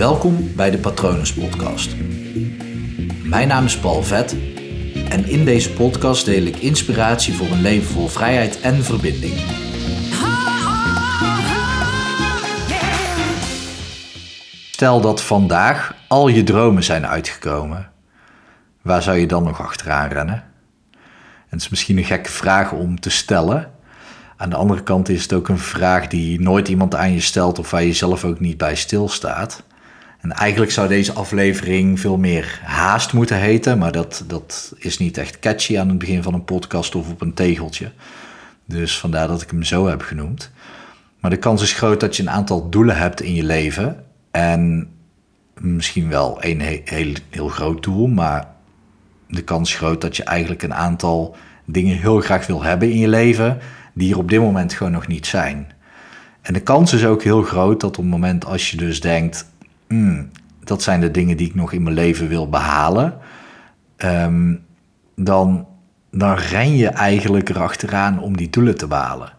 Welkom bij de Patronus Podcast. Mijn naam is Paul Vet en in deze podcast deel ik inspiratie voor een leven vol vrijheid en verbinding. Stel dat vandaag al je dromen zijn uitgekomen. Waar zou je dan nog achteraan rennen? het is misschien een gekke vraag om te stellen. Aan de andere kant is het ook een vraag die nooit iemand aan je stelt of waar je zelf ook niet bij stilstaat. En eigenlijk zou deze aflevering veel meer haast moeten heten, maar dat, dat is niet echt catchy aan het begin van een podcast of op een tegeltje. Dus vandaar dat ik hem zo heb genoemd. Maar de kans is groot dat je een aantal doelen hebt in je leven. En misschien wel een heel, heel groot doel, maar de kans is groot dat je eigenlijk een aantal dingen heel graag wil hebben in je leven, die er op dit moment gewoon nog niet zijn. En de kans is ook heel groot dat op het moment als je dus denkt, hmm, dat zijn de dingen die ik nog in mijn leven wil behalen, ehm, dan, dan ren je eigenlijk erachteraan om die doelen te behalen.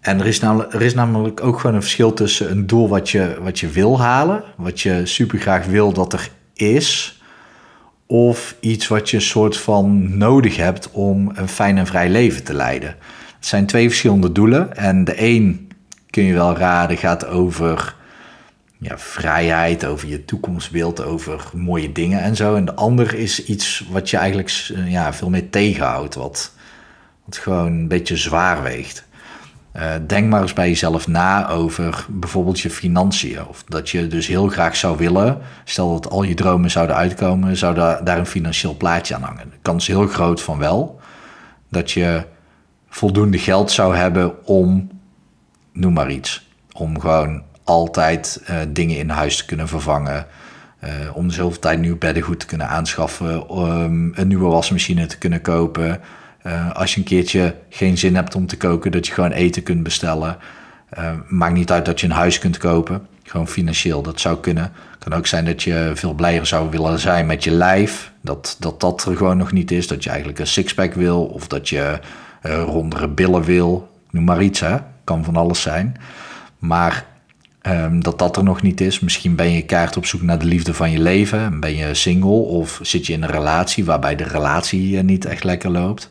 En er is, namelijk, er is namelijk ook gewoon een verschil tussen een doel wat je, wat je wil halen, wat je super graag wil dat er is, of iets wat je soort van nodig hebt om een fijn en vrij leven te leiden. Het zijn twee verschillende doelen en de een kun je wel raden gaat over ja, vrijheid, over je toekomstbeeld, over mooie dingen en zo. En de ander is iets wat je eigenlijk ja, veel meer tegenhoudt, wat, wat gewoon een beetje zwaar weegt. Uh, denk maar eens bij jezelf na over bijvoorbeeld je financiën. Of dat je dus heel graag zou willen, stel dat al je dromen zouden uitkomen, zou daar een financieel plaatje aan hangen. De kans is heel groot van wel. Dat je voldoende geld zou hebben om, noem maar iets, om gewoon altijd uh, dingen in huis te kunnen vervangen. Uh, om zoveel tijd nieuw beddengoed te kunnen aanschaffen, um, een nieuwe wasmachine te kunnen kopen. Uh, als je een keertje geen zin hebt om te koken, dat je gewoon eten kunt bestellen. Maakt niet uit dat je een huis kunt kopen. Gewoon financieel, dat zou kunnen. Kan ook zijn dat je veel blijer zou willen zijn met je lijf. Dat dat, dat er gewoon nog niet is. Dat je eigenlijk een sixpack wil. Of dat je rondere billen wil. Noem maar iets, hè. Kan van alles zijn. Maar um, dat dat er nog niet is. Misschien ben je kaart op zoek naar de liefde van je leven. Ben je single of zit je in een relatie waarbij de relatie niet echt lekker loopt.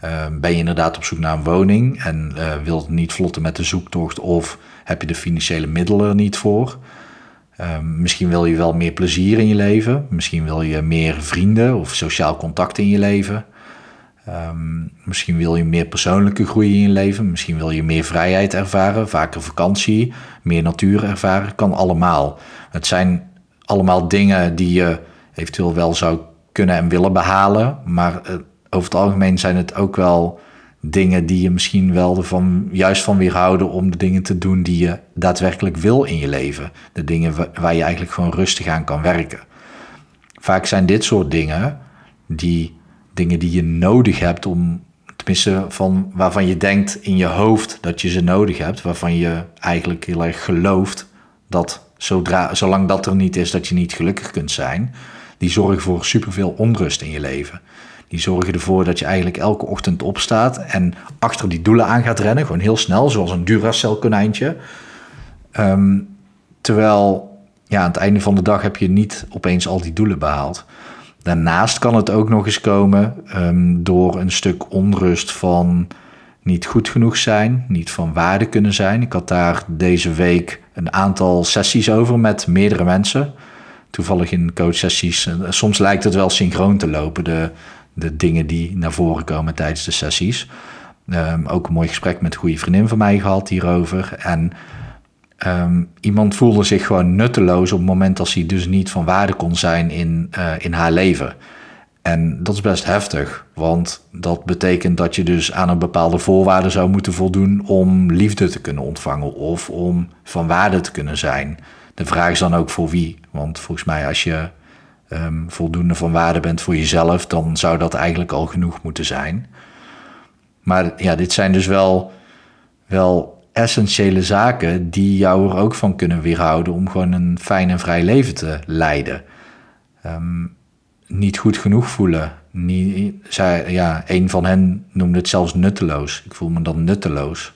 Ehm, ben je inderdaad op zoek naar een woning en uh, wilt niet vlotten met de zoektocht of heb je de financiële middelen er niet voor? Um, misschien wil je wel meer plezier in je leven. Misschien wil je meer vrienden of sociaal contact in je leven. Um, misschien wil je meer persoonlijke groei in je leven. Misschien wil je meer vrijheid ervaren, vaker vakantie, meer natuur ervaren. Kan allemaal. Het zijn allemaal dingen die je eventueel wel zou kunnen en willen behalen. Maar uh, over het algemeen zijn het ook wel dingen die je misschien wel ervan, juist van weerhouden om de dingen te doen die je daadwerkelijk wil in je leven. De dingen waar je eigenlijk gewoon rustig aan kan werken. Vaak zijn dit soort dingen die dingen die je nodig hebt om, tenminste van waarvan je denkt in je hoofd dat je ze nodig hebt, waarvan je eigenlijk heel erg gelooft dat zodra, zolang dat er niet is, dat je niet gelukkig kunt zijn, die zorgen voor superveel onrust in je leven. Die zorgen ervoor dat je eigenlijk elke ochtend opstaat en achter die doelen aan gaat rennen. Gewoon heel snel, zoals een Duracell konijntje. Um, terwijl ja, aan het einde van de dag heb je niet opeens al die doelen behaald. Daarnaast kan het ook nog eens komen um, door een stuk onrust van niet goed genoeg zijn, niet van waarde kunnen zijn. Ik had daar deze week een aantal sessies over met meerdere mensen. Toevallig in coachsessies. Soms lijkt het wel synchroon te lopen. De, de dingen die naar voren komen tijdens de sessies. Um, ook een mooi gesprek met een goede vriendin van mij gehad hierover. En um, iemand voelde zich gewoon nutteloos op het moment dat hij dus niet van waarde kon zijn in, uh, in haar leven. En dat is best heftig, want dat betekent dat je dus aan een bepaalde voorwaarde zou moeten voldoen om liefde te kunnen ontvangen of om van waarde te kunnen zijn. De vraag is dan ook voor wie, want volgens mij als je um, voldoende van waarde bent voor jezelf, dan zou dat eigenlijk al genoeg moeten zijn. Maar ja, dit zijn dus wel, wel essentiële zaken die jou er ook van kunnen weerhouden om gewoon een fijn en vrij leven te leiden. Um, niet goed genoeg voelen. Niet, ja, een van hen noemde het zelfs nutteloos. Ik voel me dan nutteloos.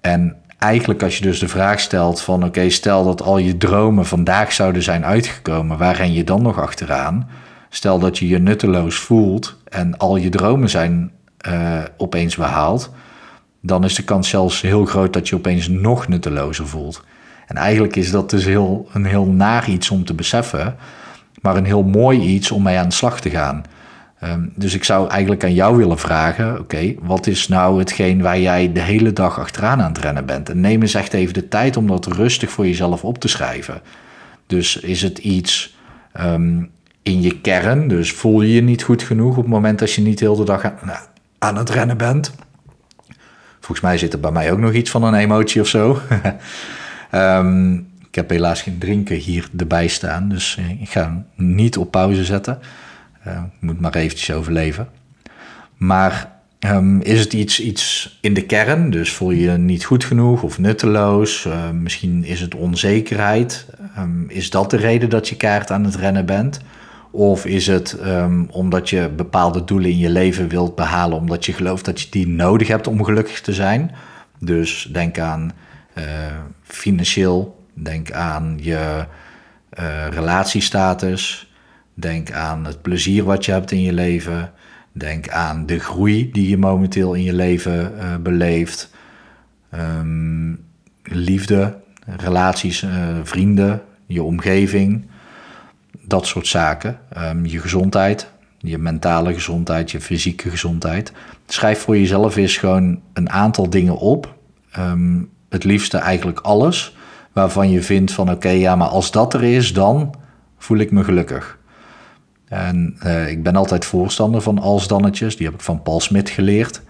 En eigenlijk als je dus de vraag stelt van oké, stel dat al je dromen vandaag zouden zijn uitgekomen, waar ren je dan nog achteraan? Stel dat je je nutteloos voelt en al je dromen zijn uh, opeens behaald, dan is de kans zelfs heel groot dat je opeens nog nuttelozer voelt. En eigenlijk is dat dus heel, een heel naar iets om te beseffen, maar een heel mooi iets om mee aan de slag te gaan. Um, dus ik zou eigenlijk aan jou willen vragen: oké, wat is nou hetgeen waar jij de hele dag achteraan aan het rennen bent? En neem eens echt even de tijd om dat rustig voor jezelf op te schrijven. Dus is het iets um, in je kern? Dus voel je je niet goed genoeg op het moment dat je niet de hele dag aan, nou, aan het rennen bent? Volgens mij zit er bij mij ook nog iets van een emotie of zo. um, ik heb helaas geen drinken hier erbij staan, dus ik ga niet op pauze zetten. Uh, moet maar eventjes overleven. Maar um, is het iets, iets in de kern? Dus voel je je niet goed genoeg of nutteloos? Uh, misschien is het onzekerheid. Um, is dat de reden dat je kaart aan het rennen bent? Of is het um, omdat je bepaalde doelen in je leven wilt behalen, omdat je gelooft dat je die nodig hebt om gelukkig te zijn? Dus denk aan uh, financieel, denk aan je uh, relatiestatus, denk aan het plezier wat je hebt in je leven, denk aan de groei die je momenteel in je leven uh, beleeft, um, liefde, relaties, vrienden, je omgeving dat soort zaken. Um, je gezondheid, je mentale gezondheid, je fysieke gezondheid. Schrijf voor jezelf eens gewoon een aantal dingen op. Um, het liefste eigenlijk alles. Waarvan je vindt van oké, ja, maar als dat er is, dan voel ik me gelukkig. En uh, ik ben altijd voorstander van als-dannetjes. Die heb ik van Paul Smit geleerd.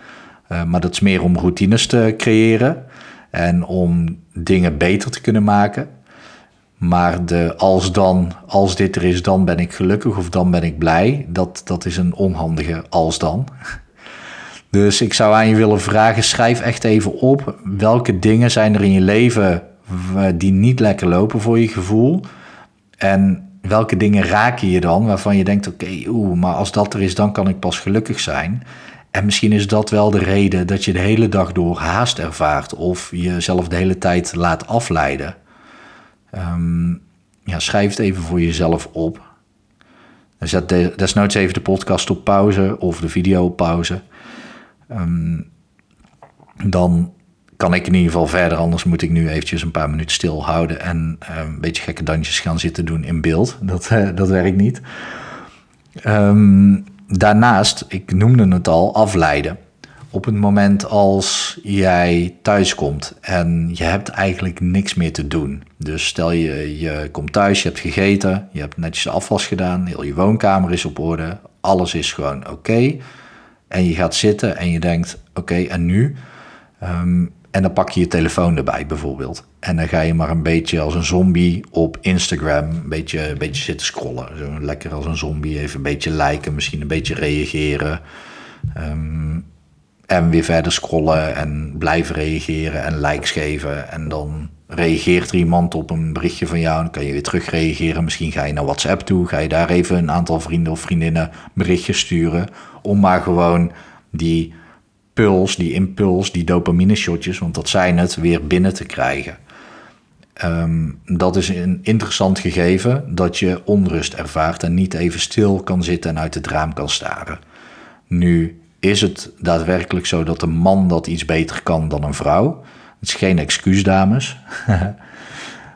Uh, maar dat is meer om routines te creëren. En om dingen beter te kunnen maken. Maar de als dan, als dit er is, dan ben ik gelukkig of dan ben ik blij, dat, dat is een onhandige als dan. Dus ik zou aan je willen vragen, schrijf echt even op welke dingen zijn er in je leven die niet lekker lopen voor je gevoel. En welke dingen raken je dan waarvan je denkt, oké, oeh, maar als dat er is, dan kan ik pas gelukkig zijn. En misschien is dat wel de reden dat je de hele dag door haast ervaart of jezelf de hele tijd laat afleiden. Um, ja, schrijf het even voor jezelf op. Zet de, desnoods even de podcast op pauze of de video op pauze. Um, dan kan ik in ieder geval verder. Anders moet ik nu eventjes een paar minuten stilhouden en uh, een beetje gekke dansjes gaan zitten doen in beeld. Dat, uh, dat werkt niet. Daarnaast, ik noemde het al, afleiden op het moment als jij thuis komt en je hebt eigenlijk niks meer te doen. Dus stel je, je komt thuis, je hebt gegeten, je hebt netjes de afwas gedaan, heel je woonkamer is op orde, alles is gewoon oké. En je gaat zitten en je denkt, oké, en nu? Um, en dan pak je je telefoon erbij bijvoorbeeld. En dan ga je maar een beetje als een zombie op Instagram een beetje, een beetje zitten scrollen. Zo lekker als een zombie, even een beetje liken, misschien een beetje reageren. Um, en weer verder scrollen en blijven reageren en likes geven. En dan reageert er iemand op een berichtje van jou. Dan kan je weer terug reageren. Misschien ga je naar WhatsApp toe. Ga je daar even een aantal vrienden of vriendinnen berichtjes sturen. Om maar gewoon die puls, die impuls, die dopamine shotjes, want dat zijn het, weer binnen te krijgen. Um, dat is een interessant gegeven dat je onrust ervaart en niet even stil kan zitten en uit het raam kan staren. Nu is het daadwerkelijk zo dat een man dat iets beter kan dan een vrouw? Het is geen excuus, dames.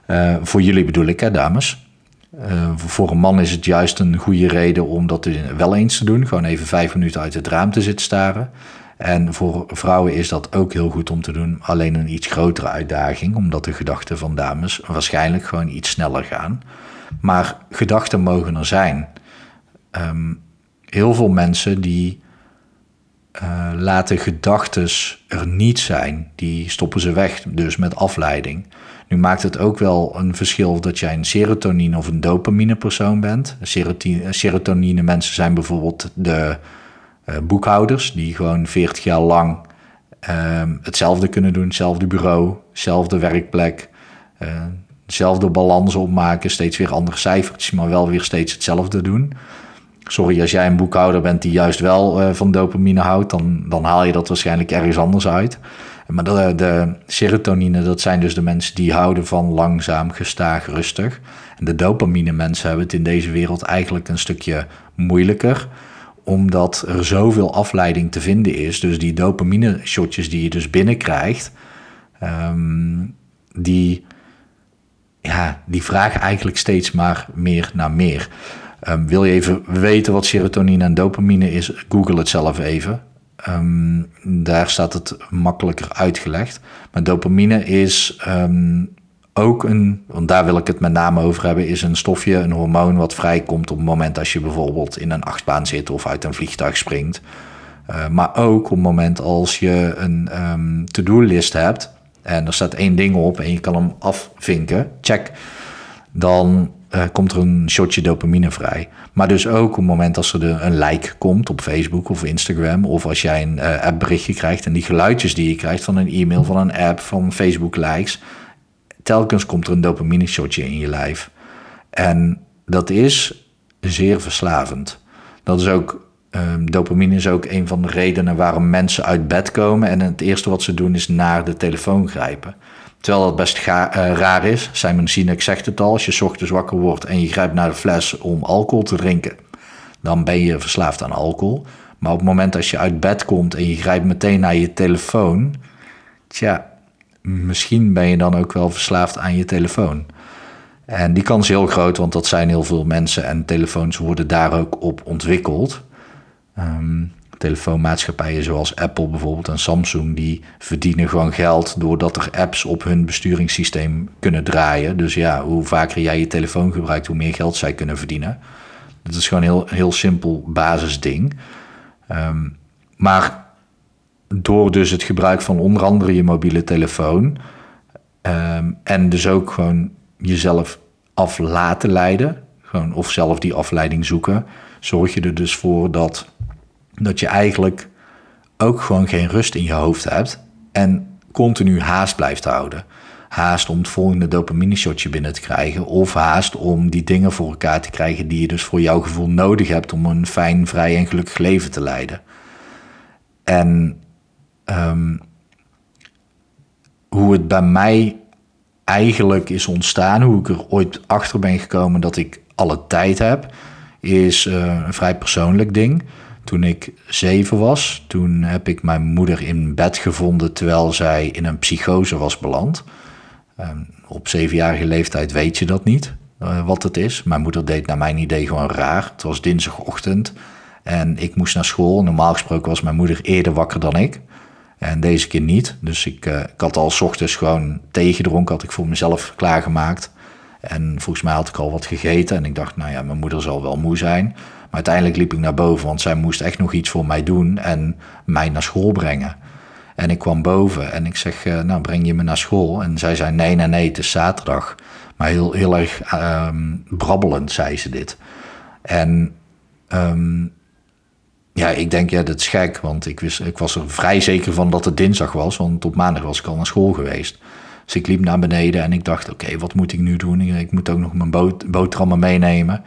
uh, voor jullie bedoel ik, hè, dames. Uh, voor een man is het juist een goede reden om dat wel eens te doen. Gewoon even vijf minuten uit het raam te zitten staren. En voor vrouwen is dat ook heel goed om te doen. Alleen een iets grotere uitdaging, omdat de gedachten van dames waarschijnlijk gewoon iets sneller gaan. Maar gedachten mogen er zijn. Um, heel veel mensen die uh, laten gedachten er niet zijn. Die stoppen ze weg, dus met afleiding. Nu maakt het ook wel een verschil dat jij een serotonine of een dopamine persoon bent. Serotonine mensen zijn bijvoorbeeld de uh, boekhouders die gewoon 40 jaar lang uh, hetzelfde kunnen doen. Hetzelfde bureau, hetzelfde werkplek, dezelfde balans opmaken. Steeds weer andere cijfertjes, maar wel weer steeds hetzelfde doen. Sorry, als jij een boekhouder bent die juist wel uh, van dopamine houdt, dan, dan haal je dat waarschijnlijk ergens anders uit. Maar de, de, serotonine, dat zijn dus de mensen die houden van langzaam, gestaag, rustig. En de dopamine mensen hebben het in deze wereld eigenlijk een stukje moeilijker omdat er zoveel afleiding te vinden is. Dus die dopamine shotjes die je dus binnenkrijgt, um, die, ja, die vragen eigenlijk steeds maar meer naar meer. Um, wil je even weten wat serotonine en dopamine is? Google het zelf even. Um, daar staat het makkelijker uitgelegd. Maar dopamine is ook een, want daar wil ik het met name over hebben, is een stofje, een hormoon wat vrijkomt op het moment als je bijvoorbeeld in een achtbaan zit of uit een vliegtuig springt. Uh, maar ook op het moment als je een um, to-do-list hebt en er staat één ding op en je kan hem afvinken, check, dan uh, komt er een shotje dopamine vrij. Maar dus ook op het moment als er een like komt op Facebook of Instagram, of als jij een uh, appberichtje krijgt en die geluidjes die je krijgt van een e-mail, van een app, van Facebook likes, telkens komt er een dopamine shotje in je lijf. En dat is zeer verslavend. Dat is ook, um, dopamine is ook een van de redenen waarom mensen uit bed komen en het eerste wat ze doen is naar de telefoon grijpen. Terwijl dat best ga, uh, raar is. Simon Sinek zegt het al, als je ochtends wakker wordt en je grijpt naar de fles om alcohol te drinken, dan ben je verslaafd aan alcohol. Maar op het moment dat je uit bed komt en je grijpt meteen naar je telefoon, tja, misschien ben je dan ook wel verslaafd aan je telefoon. En die kans is heel groot, want dat zijn heel veel mensen en telefoons worden daar ook op ontwikkeld. Um, telefoonmaatschappijen zoals Apple bijvoorbeeld en Samsung, die verdienen gewoon geld doordat er apps op hun besturingssysteem kunnen draaien. Dus ja, hoe vaker jij je telefoon gebruikt, hoe meer geld zij kunnen verdienen. Dat is gewoon een heel, heel simpel basisding. Um, maar door dus het gebruik van onder andere je mobiele telefoon. Ehm, en dus ook gewoon jezelf af laten leiden. Gewoon, of zelf die afleiding zoeken. Zorg je er dus voor dat, dat je eigenlijk ook gewoon geen rust in je hoofd hebt. En continu haast blijft houden. Haast om het volgende dopamine shotje binnen te krijgen. Of haast om die dingen voor elkaar te krijgen die je dus voor jouw gevoel nodig hebt om een fijn, vrij en gelukkig leven te leiden. En um, hoe het bij mij eigenlijk is ontstaan, hoe ik er ooit achter ben gekomen dat ik alle tijd heb, is uh, een vrij persoonlijk ding. Toen ik zeven was, toen heb ik mijn moeder in bed gevonden terwijl zij in een psychose was beland. Um, op zevenjarige leeftijd weet je dat niet, uh, wat het is. Mijn moeder deed naar mijn idee gewoon raar. Het was dinsdagochtend en ik moest naar school. Normaal gesproken was mijn moeder eerder wakker dan ik. En deze keer niet. Dus ik, uh, ik had al s ochtends gewoon thee gedronken, had ik voor mezelf klaargemaakt. En volgens mij had ik al wat gegeten. En ik dacht, nou ja, mijn moeder zal wel moe zijn. Maar uiteindelijk liep ik naar boven, want zij moest echt nog iets voor mij doen en mij naar school brengen. En ik kwam boven en ik zeg, uh, nou breng je me naar school? En zij zei, nee, nee, nee, het is zaterdag. Maar heel, heel erg um, brabbelend zei ze dit. En um, ja, ik denk, ja, dat is gek, want ik, wist, ik was er vrij zeker van dat het dinsdag was, want op maandag was ik al naar school geweest. Dus ik liep naar beneden en ik dacht, oké, wat moet ik nu doen? Ik moet ook nog mijn boot, boterhammen meenemen.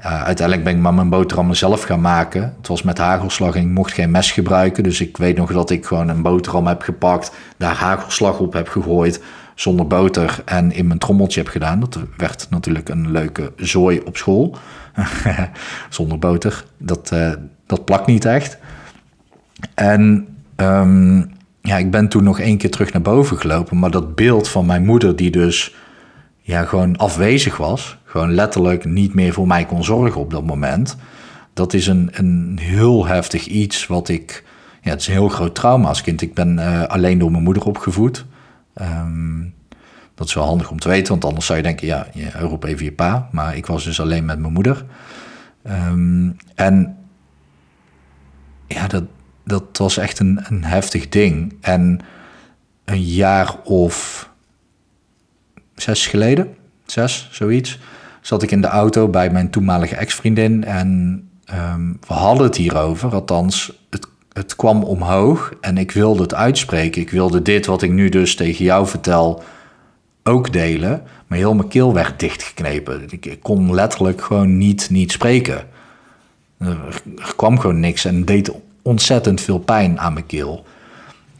Uh, uiteindelijk ben ik maar mijn boterhammen zelf gaan maken. Het was met hagelslag en ik mocht geen mes gebruiken. Dus ik weet nog dat ik gewoon een boterham heb gepakt, daar hagelslag op heb gegooid, zonder boter en in mijn trommeltje heb gedaan. Dat werd natuurlijk een leuke zooi op school. zonder boter. Dat, uh, dat plakt niet echt. En um, ja, ik ben toen nog één keer terug naar boven gelopen. Maar dat beeld van mijn moeder, die dus ja, gewoon afwezig was, gewoon letterlijk niet meer voor mij kon zorgen op dat moment. Dat is een, een heel heftig iets wat ik. Ja, het is een heel groot trauma als kind. Ik ben uh, alleen door mijn moeder opgevoed. Um, dat is wel handig om te weten, want anders zou je denken: ja, je roep even je pa. Maar ik was dus alleen met mijn moeder. Um, en ja, dat, dat was echt een, een heftig ding. En een jaar of zes geleden, zes, zoiets, zat ik in de auto bij mijn toenmalige ex-vriendin. En um, we hadden het hierover, althans, het, het kwam omhoog en ik wilde het uitspreken. Ik wilde dit wat ik nu dus tegen jou vertel ook delen, maar heel mijn keel werd dichtgeknepen. Ik, ik kon letterlijk gewoon niet, niet spreken. Er, er kwam gewoon niks en deed ontzettend veel pijn aan mijn keel.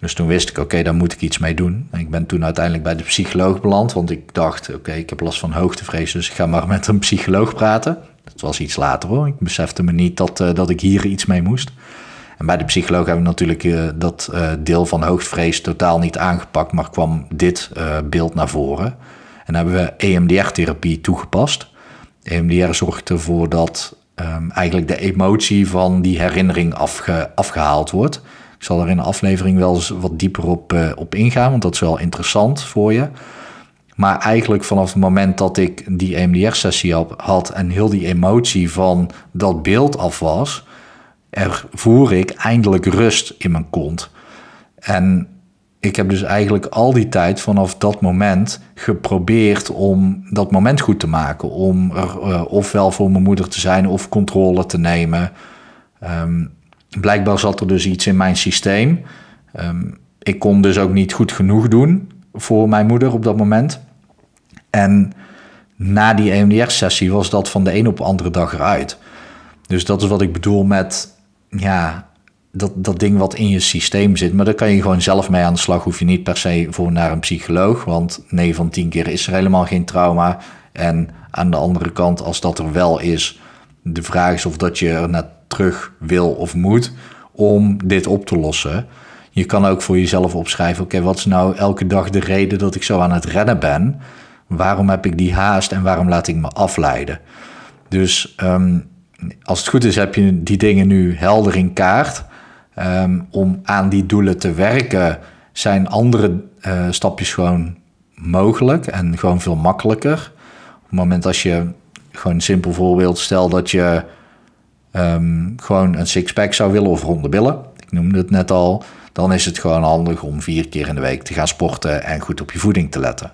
Dus toen wist ik, oké, daar moet ik iets mee doen. En ik ben toen uiteindelijk bij de psycholoog beland, want ik dacht, oké, ik heb last van hoogtevrees, dus ik ga maar met een psycholoog praten. Dat was iets later hoor. Ik besefte me niet dat, uh, dat ik hier iets mee moest. En bij de psycholoog hebben we natuurlijk uh, dat uh, deel van hoogtevrees totaal niet aangepakt, maar kwam dit beeld naar voren. En hebben we EMDR-therapie toegepast. EMDR zorgt ervoor dat um, eigenlijk de emotie van die herinnering afge, afgehaald wordt. Ik zal er in de aflevering wel eens wat dieper op, uh, op ingaan, want dat is wel interessant voor je. Maar eigenlijk vanaf het moment dat ik die EMDR-sessie had en heel die emotie van dat beeld af was, ervoer ik eindelijk rust in mijn kont. En ik heb dus eigenlijk al die tijd vanaf dat moment geprobeerd om dat moment goed te maken. Om er uh, ofwel voor mijn moeder te zijn of controle te nemen. Um, blijkbaar zat er dus iets in mijn systeem. Um, ik kon dus ook niet goed genoeg doen voor mijn moeder op dat moment. En na die EMDR-sessie was dat van de een op de andere dag eruit. Dus dat is wat ik bedoel met, ja, dat, dat ding wat in je systeem zit. Maar daar kan je gewoon zelf mee aan de slag. Hoef je niet per se voor naar een psycholoog. Want 9 van 10 keer is er helemaal geen trauma. En aan de andere kant, als dat er wel is, de vraag is of dat je er net terug wil of moet om dit op te lossen. Je kan ook voor jezelf opschrijven: oké, wat is nou elke dag de reden dat ik zo aan het rennen ben? Waarom heb ik die haast en waarom laat ik me afleiden? Dus um, als het goed is, heb je die dingen nu helder in kaart. Um, om aan die doelen te werken, zijn andere uh, stapjes gewoon mogelijk en gewoon veel makkelijker. Op het moment als je gewoon een simpel voorbeeld, stel dat je um, gewoon een sixpack zou willen of ronde billen, ik noemde het net al, dan is het gewoon handig om vier keer in de week te gaan sporten en goed op je voeding te letten.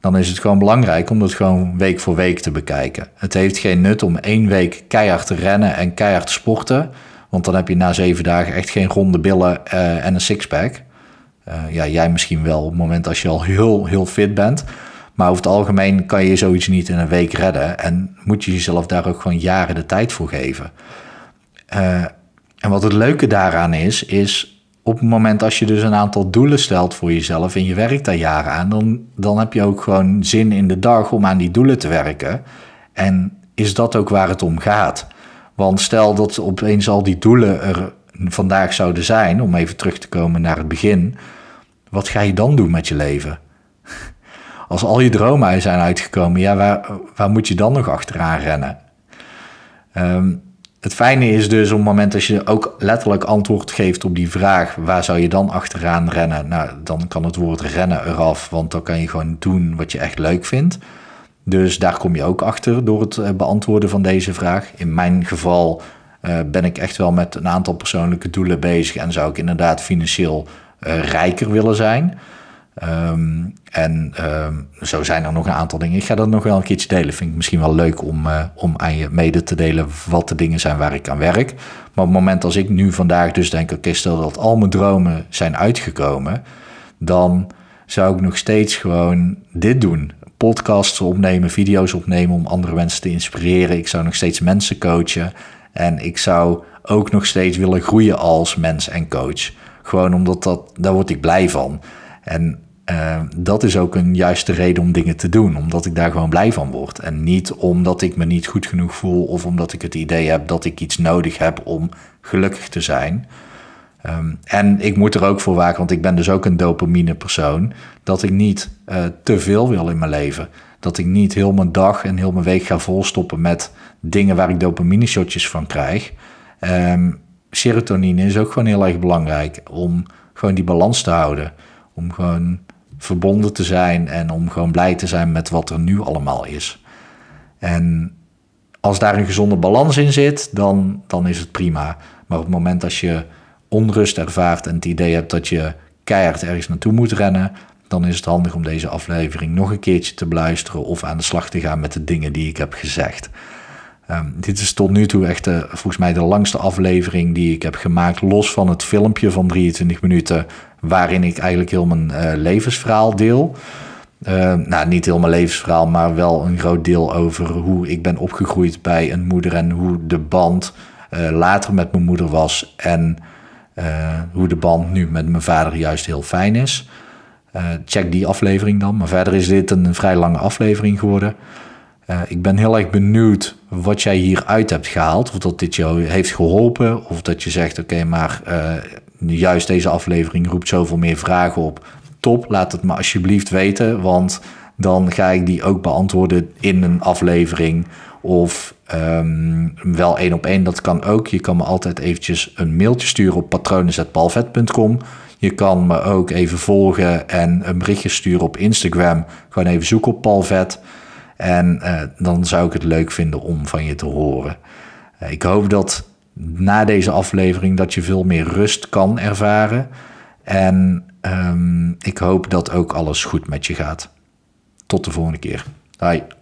Dan is het gewoon belangrijk om dat gewoon week voor week te bekijken. Het heeft geen nut om één week keihard te rennen en keihard te sporten want dan heb je na zeven dagen echt geen ronde billen uh, en een sixpack. Uh, ja, jij misschien wel op het moment als je al heel, heel fit bent. Maar over het algemeen kan je zoiets niet in een week redden. En moet je jezelf daar ook gewoon jaren de tijd voor geven. Uh, en wat het leuke daaraan is, is op het moment als je dus een aantal doelen stelt voor jezelf en je werkt daar jaren aan, dan, dan heb je ook gewoon zin in de dag om aan die doelen te werken. En is dat ook waar het om gaat? Want stel dat opeens al die doelen er vandaag zouden zijn, om even terug te komen naar het begin, wat ga je dan doen met je leven? Als al je dromen zijn uitgekomen, ja, waar, waar moet je dan nog achteraan rennen? Um, het fijne is dus op het moment dat je ook letterlijk antwoord geeft op die vraag, waar zou je dan achteraan rennen? Nou, dan kan het woord rennen eraf, want dan kan je gewoon doen wat je echt leuk vindt. Dus daar kom je ook achter door het eh, beantwoorden van deze vraag. In mijn geval uh, ben ik echt wel met een aantal persoonlijke doelen bezig en zou ik inderdaad financieel uh, rijker willen zijn. Um, en um, zo zijn er nog een aantal dingen. Ik ga dat nog wel een keertje delen. Vind ik misschien wel leuk om, om aan je mede te delen wat de dingen zijn waar ik aan werk. Maar op het moment als ik nu vandaag dus denk, oké, stel dat al mijn dromen zijn uitgekomen, dan zou ik nog steeds gewoon dit doen podcasts opnemen, video's opnemen om andere mensen te inspireren. Ik zou nog steeds mensen coachen. En ik zou ook nog steeds willen groeien als mens en coach. Gewoon omdat dat, daar word ik blij van. En uh, dat is ook een juiste reden om dingen te doen. Omdat ik daar gewoon blij van word. En niet omdat ik me niet goed genoeg voel of omdat ik het idee heb dat ik iets nodig heb om gelukkig te zijn. Um, en ik moet er ook voor waken, want ik ben dus ook een dopamine persoon, dat ik niet uh, te veel wil in mijn leven. Dat ik niet heel mijn dag en heel mijn week ga volstoppen met dingen waar ik dopamine shotjes van krijg. Um, serotonine is ook gewoon heel erg belangrijk om gewoon die balans te houden. Om gewoon verbonden te zijn en om gewoon blij te zijn met wat er nu allemaal is. En als daar een gezonde balans in zit, dan, dan is het prima. Maar op het moment dat je onrust ervaart en het idee hebt dat je keihard ergens naartoe moet rennen, dan is het handig om deze aflevering nog een keertje te beluisteren of aan de slag te gaan met de dingen die ik heb gezegd. Um, dit is tot nu toe echt volgens mij de langste aflevering die ik heb gemaakt, los van het filmpje van 23 minuten, waarin ik eigenlijk heel mijn uh, levensverhaal deel. Uh, nou, niet heel mijn levensverhaal, maar wel een groot deel over hoe ik ben opgegroeid bij een moeder en hoe de band uh, later met mijn moeder was. En hoe de band nu met mijn vader juist heel fijn is. check die aflevering dan. Maar verder is dit een, vrij lange aflevering geworden. ik ben heel erg benieuwd wat jij hieruit hebt gehaald. Of dat dit jou heeft geholpen. Of dat je zegt, oké, maar juist deze aflevering roept zoveel meer vragen op. Top, laat het me alsjeblieft weten. Want dan ga ik die ook beantwoorden in een aflevering. Of ehm, wel één op één, dat kan ook. Je kan me altijd eventjes een mailtje sturen op patronen.palvet.com. Je kan me ook even volgen en een berichtje sturen op Instagram. Gewoon even zoeken op Palvet. En uh, dan zou ik het leuk vinden om van je te horen. Uh, ik hoop dat na deze aflevering dat je veel meer rust kan ervaren. En um, ik hoop dat ook alles goed met je gaat. Tot de volgende keer. Bye.